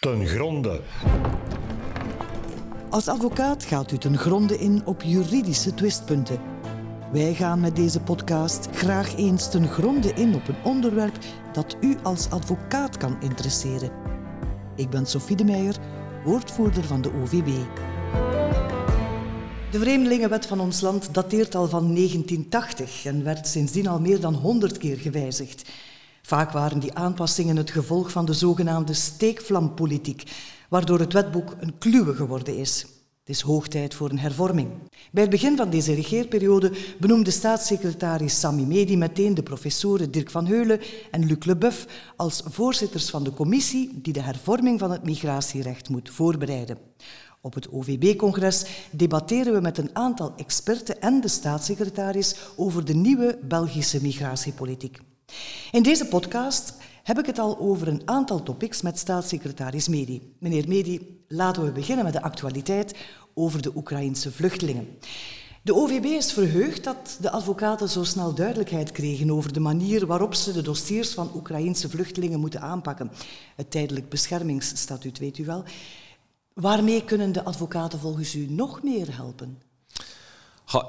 ten gronde. Als advocaat gaat u ten gronde in op juridische twistpunten. Wij gaan met deze podcast graag eens ten gronde in op een onderwerp dat u als advocaat kan interesseren. Ik ben Sophie de Meijer, woordvoerder van de OVB. De Vreemdelingenwet van ons land dateert al van 1980 en werd sindsdien al meer dan 100 keer gewijzigd. Vaak waren die aanpassingen het gevolg van de zogenaamde steekvlampolitiek, waardoor het wetboek een kluwe geworden is. Het is hoog tijd voor een hervorming. Bij het begin van deze regeerperiode benoemde staatssecretaris Sami Medi meteen de professoren Dirk van Heulen en Luc Leboeuf als voorzitters van de commissie die de hervorming van het migratierecht moet voorbereiden. Op het OVB-congres debatteren we met een aantal experten en de staatssecretaris over de nieuwe Belgische migratiepolitiek. In deze podcast heb ik het al over een aantal topics met staatssecretaris Medi. Meneer Medi, laten we beginnen met de actualiteit over de Oekraïnse vluchtelingen. De OVB is verheugd dat de advocaten zo snel duidelijkheid kregen over de manier waarop ze de dossiers van Oekraïnse vluchtelingen moeten aanpakken. Het tijdelijk beschermingsstatuut, weet u wel. Waarmee kunnen de advocaten volgens u nog meer helpen?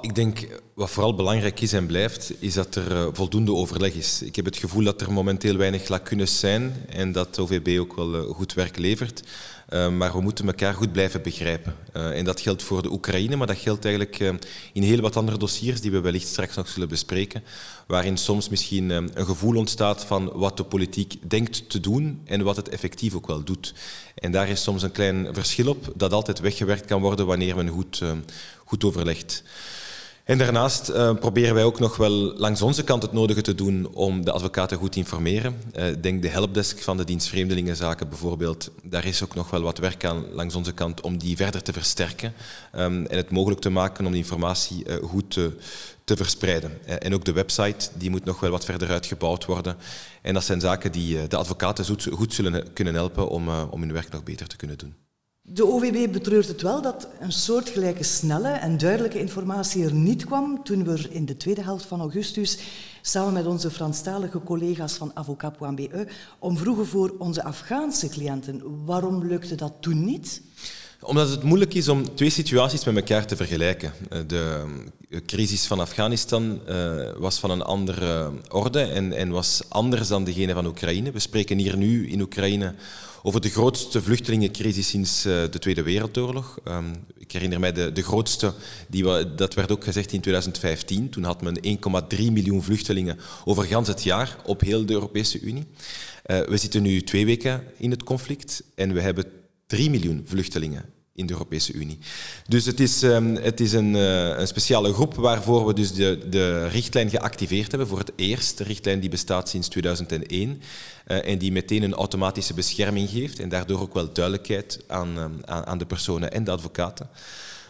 Ik denk wat vooral belangrijk is en blijft, is dat er eh, voldoende overleg is. Ik heb het gevoel dat er momenteel weinig lacunes zijn en dat OVB ook wel eh, goed werk levert. Eh, maar we moeten elkaar goed blijven begrijpen. en dat geldt voor de Oekraïne, maar dat geldt eigenlijk in heel wat andere dossiers die we wellicht straks nog zullen bespreken, waarin soms misschien een gevoel ontstaat van wat de politiek denkt te doen en wat het effectief ook wel doet. En daar is soms een klein verschil op dat altijd weggewerkt kan worden wanneer men goed, goed overlegt. En daarnaast uh, proberen wij ook nog wel langs onze kant het nodige te doen om de advocaten goed te informeren. Uh, denk de helpdesk van de dienst Vreemdelingenzaken bijvoorbeeld. Daar is ook nog wel wat werk aan langs onze kant om die verder te versterken um, en het mogelijk te maken om die informatie uh, goed te, verspreiden. en ook de website die moet nog wel wat verder uitgebouwd worden. En dat zijn zaken die de advocaten goed, goed zullen kunnen helpen om, om hun werk nog beter te kunnen doen. De OVB betreurt het wel dat een soortgelijke snelle en duidelijke informatie er niet kwam toen we in de tweede helft van augustus samen met onze Franstalige collega's van Avocat.be omvroegen voor onze Afghaanse cliënten. Waarom lukte dat toen niet? Omdat het moeilijk is om twee situaties met elkaar te vergelijken. Eh, de crisis van Afghanistan uh, was van een andere orde en, was anders dan degene van Oekraïne. We spreken hier nu in Oekraïne over de grootste vluchtelingencrisis sinds de Tweede Wereldoorlog. Um, ik herinner mij de, de grootste, die dat werd ook gezegd in 2015. Toen had men 1,3 miljoen vluchtelingen over gans het jaar op heel de Europese Unie. We zitten nu twee weken in het conflict en we hebben 3 miljoen vluchtelingen in de Europese Unie. Dus het is, um, het is een, uh, een, speciale groep waarvoor we dus de, de richtlijn geactiveerd hebben, voor het eerst. De richtlijn die bestaat sinds 2001 uh, en die meteen een automatische bescherming geeft en daardoor ook wel duidelijkheid aan, um, aan, aan de personen en de advocaten.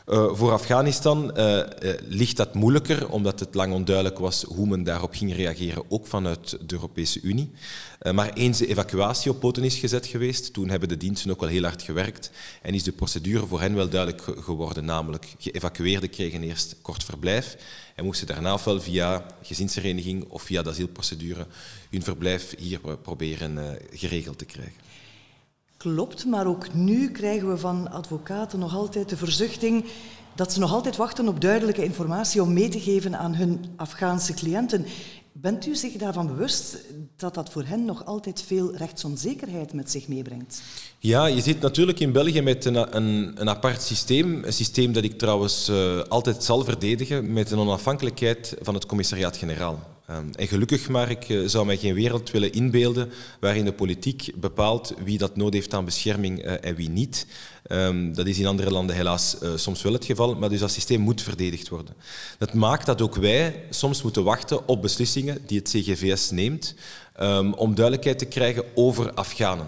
Uh, voor Afghanistan uh, uh, ligt dat moeilijker, omdat het lang onduidelijk was hoe men daarop ging reageren, ook vanuit de Europese Unie. maar eens de evacuatie op poten is gezet geweest, toen hebben de diensten ook wel heel hard gewerkt en is de procedure voor hen wel duidelijk geworden, namelijk geëvacueerden kregen eerst kort verblijf en moesten daarna ofwel via gezinshereniging of via de asielprocedure hun verblijf hier proberen geregeld te krijgen. Klopt, maar ook nu krijgen we van advocaten nog altijd de verzuchting dat ze nog altijd wachten op duidelijke informatie om mee te geven aan hun Afghaanse cliënten. Bent u zich daarvan bewust dat dat voor hen nog altijd veel rechtsonzekerheid met zich meebrengt? Ja, je zit natuurlijk in België met een, een, een apart systeem. Een systeem dat ik trouwens uh, altijd zal verdedigen met een onafhankelijkheid van het commissariaat-generaal. Um, en gelukkig maar, ik uh, zou mij geen wereld willen inbeelden waarin de politiek bepaalt wie dat nood heeft aan bescherming uh, en wie niet. Um, dat is in andere landen helaas uh, soms wel het geval, maar dus dat systeem moet verdedigd worden. Dat maakt dat ook wij soms moeten wachten op beslissingen die het CGVS neemt um, om duidelijkheid te krijgen over Afghanen.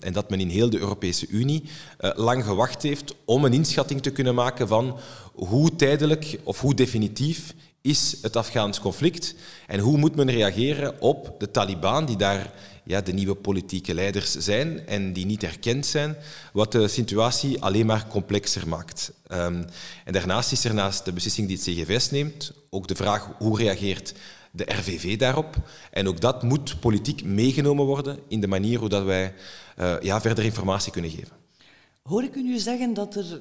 En dat men in heel de Europese Unie lang gewacht heeft om een inschatting te kunnen maken van hoe tijdelijk of hoe definitief is het Afghaans conflict en hoe moet men reageren op de Taliban die daar ja, de nieuwe politieke leiders zijn en die niet erkend zijn, wat de situatie alleen maar complexer maakt. Um, en daarnaast is er naast de beslissing die het CGVS neemt ook de vraag hoe reageert de RVV daarop. En ook dat moet politiek meegenomen worden in de manier hoe dat wij uh, ja, verder informatie kunnen geven. Hoor ik u nu zeggen dat er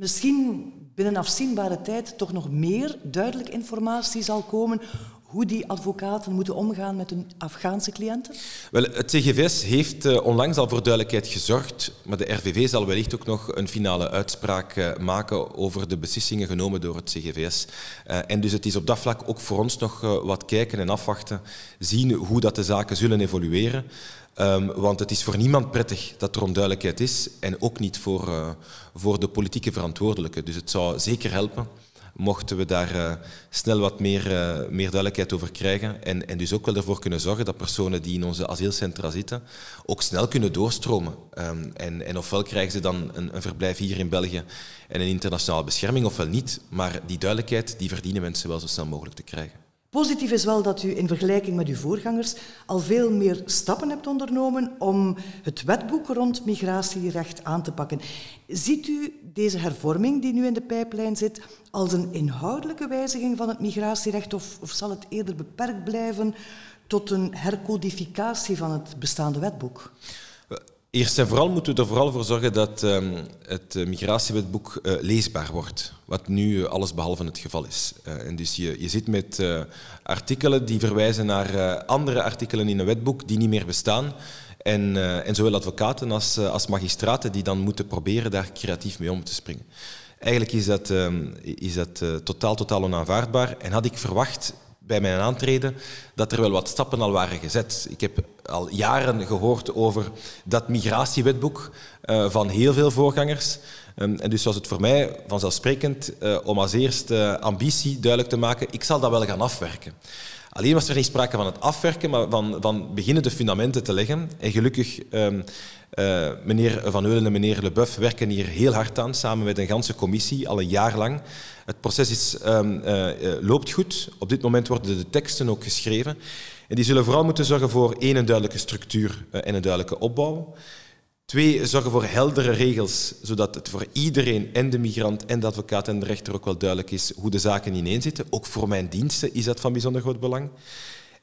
misschien binnen afzienbare tijd toch nog meer duidelijk informatie zal komen hoe die advocaten moeten omgaan met hun Afghaanse cliënten? Wel, het CGVS heeft uh, onlangs al voor duidelijkheid gezorgd, maar de RVV zal wellicht ook nog een finale uitspraak uh, maken over de beslissingen genomen door het CGVS. Eh, en dus het is op dat vlak ook voor ons nog wat kijken en afwachten, zien hoe dat de zaken zullen evolueren. Um, want het is voor niemand prettig dat er onduidelijkheid is en ook niet voor, voor de politieke verantwoordelijken. Dus het zou zeker helpen mochten we daar uh, snel wat meer, uh, meer duidelijkheid over krijgen. En, en dus ook wel ervoor kunnen zorgen dat personen die in onze asielcentra zitten ook snel kunnen doorstromen. Um, en, en ofwel krijgen ze dan een, een, verblijf hier in België en een internationale bescherming, ofwel niet. Maar die duidelijkheid die verdienen mensen wel zo snel mogelijk te krijgen. Positief is wel dat u in vergelijking met uw voorgangers al veel meer stappen hebt ondernomen om het wetboek rond migratierecht aan te pakken. Ziet u deze hervorming die nu in de pijplijn zit als een inhoudelijke wijziging van het migratierecht of, of zal het eerder beperkt blijven tot een hercodificatie van het bestaande wetboek? Eerst en vooral moeten we er vooral voor zorgen dat um, het uh, migratiewetboek uh, leesbaar wordt, wat nu uh, alles behalve het geval is. en dus je, je zit met artikelen die verwijzen naar andere artikelen in een wetboek die niet meer bestaan. En, en zowel advocaten als, als magistraten die dan moeten proberen daar creatief mee om te springen. Eigenlijk is dat, um, is dat totaal, totaal onaanvaardbaar. En had ik verwacht bij mijn aantreden dat er wel wat stappen al waren gezet. Ik heb al jaren gehoord over dat migratiewetboek uh, van heel veel voorgangers. Um, en dus was het voor mij vanzelfsprekend uh, om als eerste ambitie duidelijk te maken, ik zal dat wel gaan afwerken. Alleen was er niet sprake van het afwerken, maar van, van beginnen de fundamenten te leggen. En gelukkig, um, uh, meneer Van Eulen en meneer Leboeuf werken hier heel hard aan, samen met een ganse commissie, al een jaar lang. Het proces is, um, uh, loopt goed. Op dit moment worden de teksten ook geschreven. En die zullen vooral moeten zorgen voor één, een duidelijke structuur en een duidelijke opbouw. Twee, zorgen voor heldere regels, zodat het voor iedereen, en de migrant, en de advocaat en de rechter ook wel duidelijk is hoe de zaken ineenzitten. Ook voor mijn diensten is dat van bijzonder groot belang.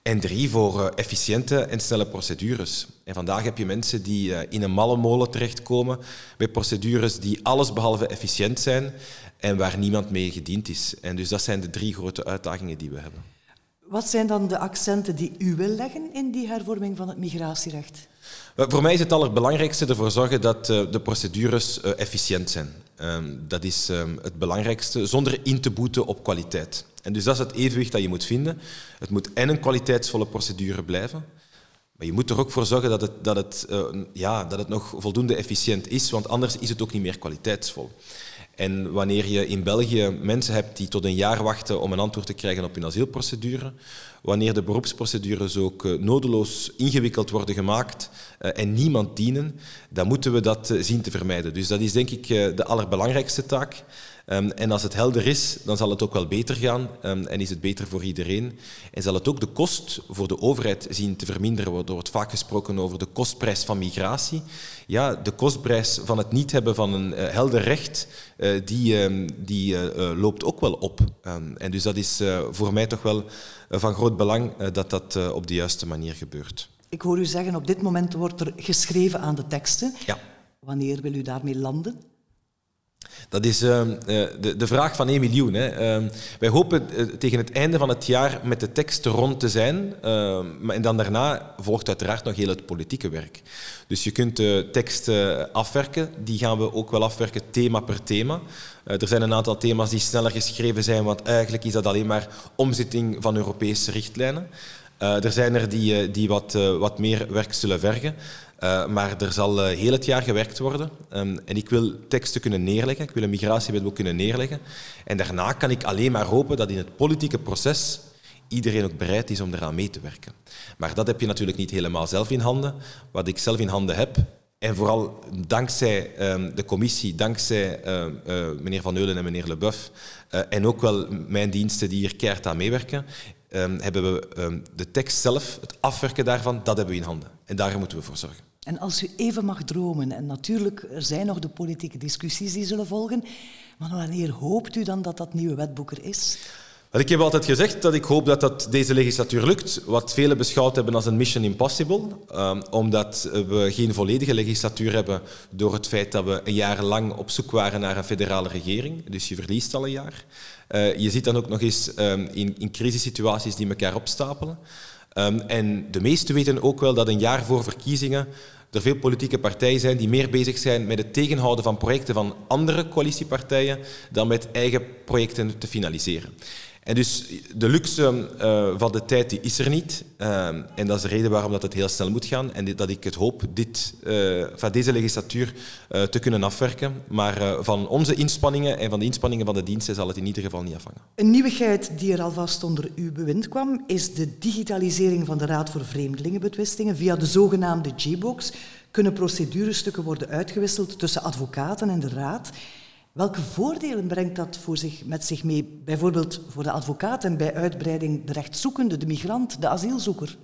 En drie, voor uh, efficiënte en snelle procedures. En vandaag heb je mensen die uh, in een malle molen terechtkomen bij procedures die allesbehalve efficiënt zijn en waar niemand mee gediend is. En dus dat zijn de drie grote uitdagingen die we hebben. Wat zijn dan de accenten die u wil leggen in die hervorming van het migratierecht? Voor mij is het allerbelangrijkste ervoor zorgen dat eh, de procedures eh, efficiënt zijn. Ehm, dat is ehm, het belangrijkste, zonder in te boeten op kwaliteit. En dus dat is het evenwicht dat je moet vinden. Het moet en een kwaliteitsvolle procedure blijven, maar je moet er ook voor zorgen dat het, dat het, ja, dat het nog voldoende efficiënt is, want anders is het ook niet meer kwaliteitsvol. En wanneer je in België mensen hebt die tot een jaar wachten om een antwoord te krijgen op hun asielprocedure, wanneer de beroepsprocedures ook uh, nodeloos ingewikkeld worden gemaakt uh, en niemand dienen, dan moeten we dat uh, zien te vermijden. Dus dat is denk ik de allerbelangrijkste taak. Um, en als het helder is, dan zal het ook wel beter gaan um, en is het beter voor iedereen. En zal het ook de kost voor de overheid zien te verminderen. Er wordt vaak gesproken over de kostprijs van migratie. Ja, de kostprijs van het niet hebben van een helder recht, die, um, die loopt ook wel op. en dus dat is voor mij toch wel van groot belang dat dat op de juiste manier gebeurt. Ik hoor u zeggen, op dit moment wordt er geschreven aan de teksten. Ja. Wanneer wil u daarmee landen? Dat is uh, de, de, vraag van 1 miljoen. Hè. Uh, wij hopen uh, tegen het einde van het jaar met de tekst rond te zijn. Ehm, en dan daarna volgt uiteraard nog heel het politieke werk. Dus je kunt de tekst afwerken. Die gaan we ook wel afwerken thema per thema. er zijn een aantal thema's die sneller geschreven zijn, want eigenlijk is dat alleen maar omzetting van Europese richtlijnen. Er zijn er die, die wat, wat meer werk zullen vergen. Maar er zal heel het jaar gewerkt worden. Um, en ik wil teksten kunnen neerleggen, ik wil een migratiewetboek kunnen neerleggen. En daarna kan ik alleen maar hopen dat in het politieke proces iedereen ook bereid is om eraan mee te werken. Maar dat heb je natuurlijk niet helemaal zelf in handen. Wat ik zelf in handen heb, en vooral dankzij um, de commissie, dankzij meneer Van Eulen en meneer Leboeuf, en ook wel mijn diensten die hier keihard aan meewerken, um, hebben we um, de tekst zelf, het afwerken daarvan, dat hebben we in handen. En daar moeten we voor zorgen. En als u even mag dromen, en natuurlijk er zijn nog de politieke discussies die zullen volgen, maar wanneer hoopt u dan dat dat nieuwe wetboek er is? Ik heb altijd gezegd dat ik hoop dat dat deze legislatuur lukt, wat velen beschouwd hebben als een mission impossible, um, omdat we geen volledige legislatuur hebben door het feit dat we een jaar lang op zoek waren naar een federale regering. Dus je verliest al een jaar. Uh, je ziet dan ook nog eens um, in, crisissituaties die elkaar opstapelen. Um, en de meesten weten ook wel dat een jaar voor verkiezingen er veel politieke partijen zijn die meer bezig zijn met het tegenhouden van projecten van andere coalitiepartijen dan met eigen projecten te finaliseren. Dus de luxe uh, van de tijd die is er niet. Uh, en dat is de reden waarom dat het heel snel moet gaan. En dat ik het hoop dit, uh, van deze legislatuur te kunnen afwerken. Maar van onze inspanningen en van de inspanningen van de diensten zal het in ieder geval niet afhangen. Een nieuwigheid die er alvast onder uw bewind kwam, is de digitalisering van de Raad voor Vreemdelingenbetwistingen. Via de zogenaamde G-box kunnen procedurestukken worden uitgewisseld tussen advocaten en de Raad. Welke voordelen brengt dat voor zich, met zich mee, bijvoorbeeld voor de advocaat en bij uitbreiding de rechtszoekende, de migrant, de asielzoeker?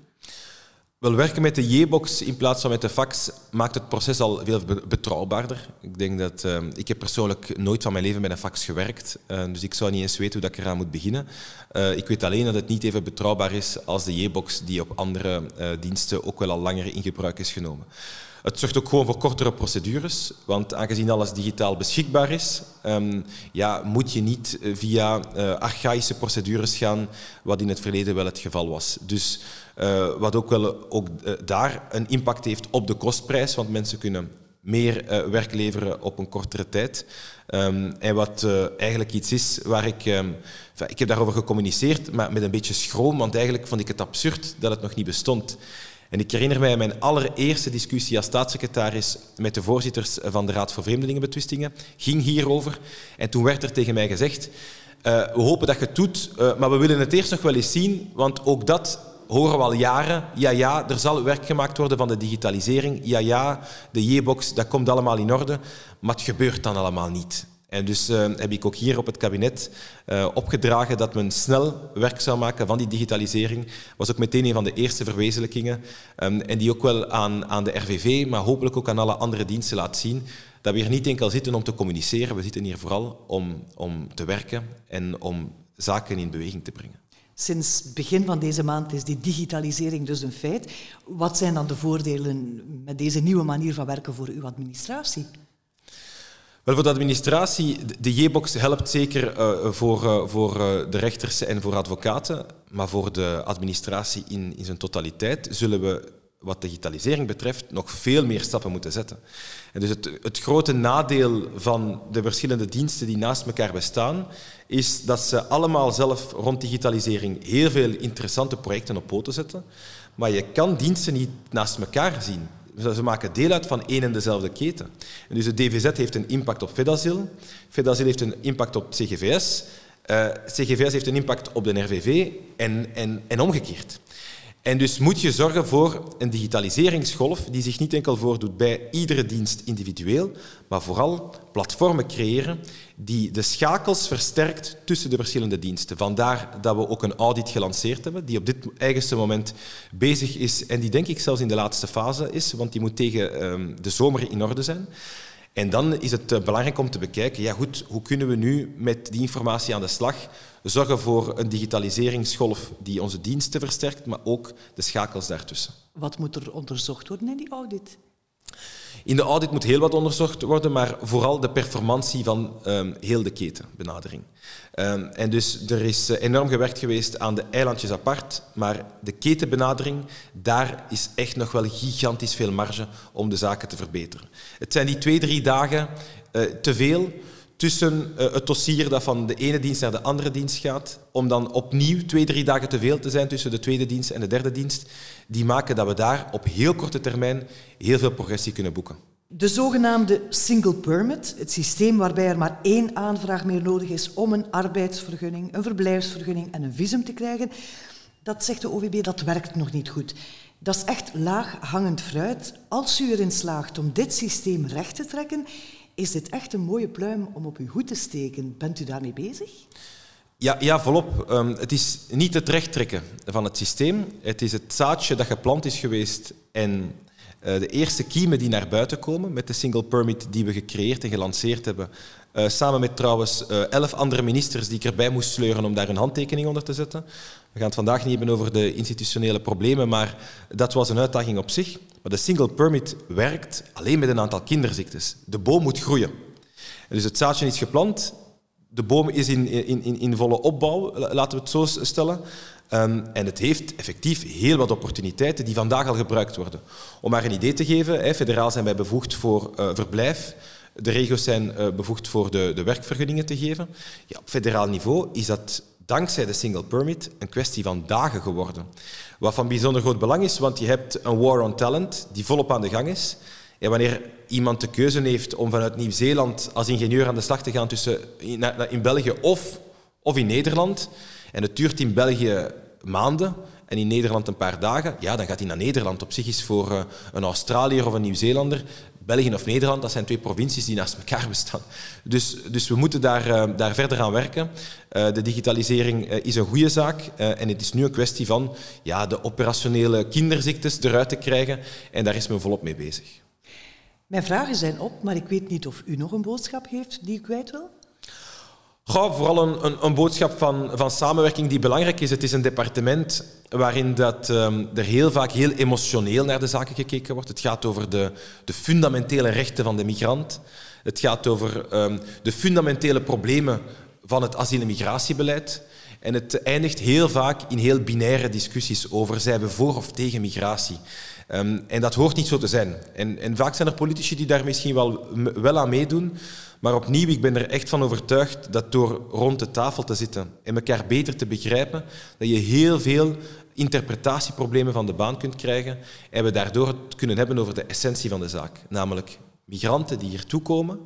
Wel, werken met de J-box in plaats van met de fax maakt het proces al veel betrouwbaarder. Ik denk dat uh, ik heb persoonlijk nooit van mijn leven met een fax gewerkt, uh, dus ik zou niet eens weten hoe dat ik eraan moet beginnen. Uh, ik weet alleen dat het niet even betrouwbaar is als de J-box die op andere diensten ook wel al langer in gebruik is genomen. Het zorgt ook gewoon voor kortere procedures, want aangezien alles digitaal beschikbaar is, um, ja, moet je niet eh, via uh, archaïsche procedures gaan, wat in het verleden wel het geval was. Dus uh, wat ook wel ook, daar een impact heeft op de kostprijs, want mensen kunnen meer werk leveren op een kortere tijd. Um, en wat eigenlijk iets is waar ik... Um, ik heb daarover gecommuniceerd, maar met een beetje schroom, want eigenlijk vond ik het absurd dat het nog niet bestond. En ik herinner mij mijn allereerste discussie als staatssecretaris met de voorzitters van de Raad voor Vreemdelingenbetwistingen. Ging hierover. En toen werd er tegen mij gezegd, uh, we hopen dat je het doet, uh, maar we willen het eerst nog wel eens zien, want ook dat horen we al jaren. Ja, ja, er zal werk gemaakt worden van de digitalisering. Ja, ja, de J-box, dat komt allemaal in orde. Maar het gebeurt dan allemaal niet. En dus uh, heb ik ook hier op het kabinet uh, opgedragen dat men snel werk zou maken van die digitalisering. was ook meteen een van de eerste verwezenlijkingen. Um, en die ook wel aan, aan de RVV, maar hopelijk ook aan alle andere diensten laat zien dat we hier niet enkel zitten om te communiceren, we zitten hier vooral om, om te werken en om zaken in beweging te brengen. Sinds begin van deze maand is die digitalisering dus een feit. Wat zijn dan de voordelen met deze nieuwe manier van werken voor uw administratie? Wel, voor de administratie, de J-box helpt zeker uh, voor, uh, voor uh, de rechters en voor advocaten, maar voor de administratie in, in zijn totaliteit zullen we wat digitalisering betreft nog veel meer stappen moeten zetten. En dus het, het grote nadeel van de verschillende diensten die naast elkaar bestaan, is dat ze allemaal zelf rond digitalisering heel veel interessante projecten op poten zetten, maar je kan diensten niet naast elkaar zien. Ze maken deel uit van één en dezelfde keten. En dus de DVZ heeft een impact op Fedasil, Fedasil heeft een impact op CGVS, uh, CGVS heeft een impact op de RVV en, en, en omgekeerd. En dus moet je zorgen voor een digitaliseringsgolf die zich niet enkel voordoet bij iedere dienst individueel, maar vooral platformen creëren die de schakels versterkt tussen de verschillende diensten. Vandaar dat we ook een audit gelanceerd hebben, die op dit eigenste moment bezig is en die denk ik zelfs in de laatste fase is, want die moet tegen um, de zomer in orde zijn. En dan is het eh, belangrijk om te bekijken, ja goed, hoe kunnen we nu met die informatie aan de slag zorgen voor een digitaliseringsgolf die onze diensten versterkt, maar ook de schakels daartussen. Wat moet er onderzocht worden in die audit? In de audit moet heel wat onderzocht worden, maar vooral de performantie van um, heel de ketenbenadering. Um, en dus er is uh, enorm gewerkt geweest aan de eilandjes apart, maar de ketenbenadering, daar is echt nog wel gigantisch veel marge om de zaken te verbeteren. Het zijn die twee, drie dagen uh, te veel tussen uh, het dossier dat van de ene dienst naar de andere dienst gaat, om dan opnieuw twee, drie dagen te veel te zijn tussen de tweede dienst en de derde dienst, die maken dat we daar op heel korte termijn heel veel progressie kunnen boeken. De zogenaamde single permit, het systeem waarbij er maar één aanvraag meer nodig is om een arbeidsvergunning, een verblijfsvergunning en een visum te krijgen, dat zegt de OVB, dat werkt nog niet goed. Dat is echt laag hangend fruit. Als u erin slaagt om dit systeem recht te trekken, is dit echt een mooie pluim om op uw hoed te steken. Bent u daarmee bezig? Ja, ja volop. Um, het is niet het rechttrekken van het systeem. Het is het zaadje dat geplant is geweest en Uh, de eerste kiemen die naar buiten komen met de single permit die we gecreëerd en gelanceerd hebben, uh, samen met trouwens uh, elf andere ministers die ik erbij moest sleuren om daar een handtekening onder te zetten. We gaan het vandaag niet hebben over de institutionele problemen, maar dat was een uitdaging op zich. Maar de single permit werkt alleen met een aantal kinderziektes. De boom moet groeien. Dus het zaadje is geplant, de boom is in, in, in volle opbouw, laten we het zo stellen. Um, en het heeft effectief heel wat opportuniteiten die vandaag al gebruikt worden. Om maar een idee te geven, hè, federaal zijn wij bevoegd voor uh, verblijf. De regio's zijn uh, bevoegd voor de, de werkvergunningen te geven. Ja, op federaal niveau is dat dankzij de single permit een kwestie van dagen geworden. Wat van bijzonder groot belang is, want je hebt een war on talent die volop aan de gang is. En wanneer iemand de keuze heeft om vanuit Nieuw-Zeeland als ingenieur aan de slag te gaan tussen in, België of, of in Nederland, en het duurt in België maanden en in Nederland een paar dagen, ja, dan gaat hij naar Nederland. Op zich is voor uh, een Australiër of een Nieuw-Zeelander, België of Nederland, dat zijn twee provincies die naast elkaar bestaan. Dus, dus we moeten daar, uh, daar verder aan werken. Uh, de digitalisering is een goede zaak en het is nu een kwestie van ja, de operationele kinderziektes eruit te krijgen en daar is men volop mee bezig. Mijn vragen zijn op, maar ik weet niet of u nog een boodschap heeft die u kwijt wil? Goh, vooral een, een, een, boodschap van, van samenwerking die belangrijk is. Het is een departement waarin dat, um, er heel vaak heel emotioneel naar de zaken gekeken wordt. Het gaat over de, de fundamentele rechten van de migrant. Het gaat over um, de fundamentele problemen van het asiel- en migratiebeleid. En het eindigt heel vaak in heel binaire discussies over zijn we voor of tegen migratie. Um, en dat hoort niet zo te zijn. En, en, vaak zijn er politici die daar misschien wel, wel aan meedoen. Maar opnieuw, ik ben er echt van overtuigd dat door rond de tafel te zitten en elkaar beter te begrijpen, dat je heel veel interpretatieproblemen van de baan kunt krijgen en we daardoor het kunnen hebben over de essentie van de zaak. Namelijk migranten die hier toekomen,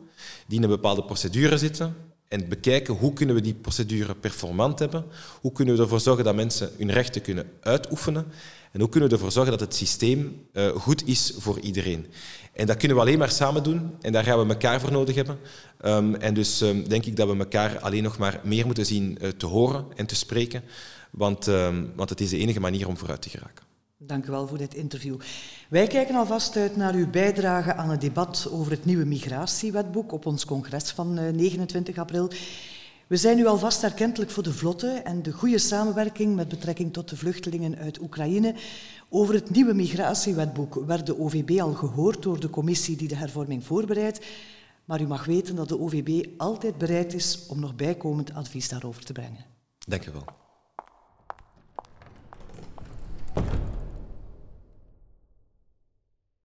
die in een bepaalde procedure zitten, en bekijken hoe kunnen we die procedure performant hebben, hoe kunnen we ervoor zorgen dat mensen hun rechten kunnen uitoefenen en hoe kunnen we ervoor zorgen dat het systeem uh, goed is voor iedereen. En dat kunnen we alleen maar samen doen en daar gaan we elkaar voor nodig hebben. Um, en dus um, denk ik dat we elkaar alleen nog maar meer moeten zien uh, te horen en te spreken, want, um, want het is de enige manier om vooruit te geraken. Dank u wel voor dit interview. Wij kijken alvast uit naar uw bijdrage aan het debat over het nieuwe migratiewetboek op ons congres van 29 eh, april. We zijn nu alvast erkentelijk voor de vlotte en de goede samenwerking met betrekking tot de vluchtelingen uit Oekraïne. Over het nieuwe migratiewetboek werd de OVB al gehoord door de commissie die de hervorming voorbereidt. Maar u mag weten dat de OVB altijd bereid is om nog bijkomend advies daarover te brengen. Dank u wel.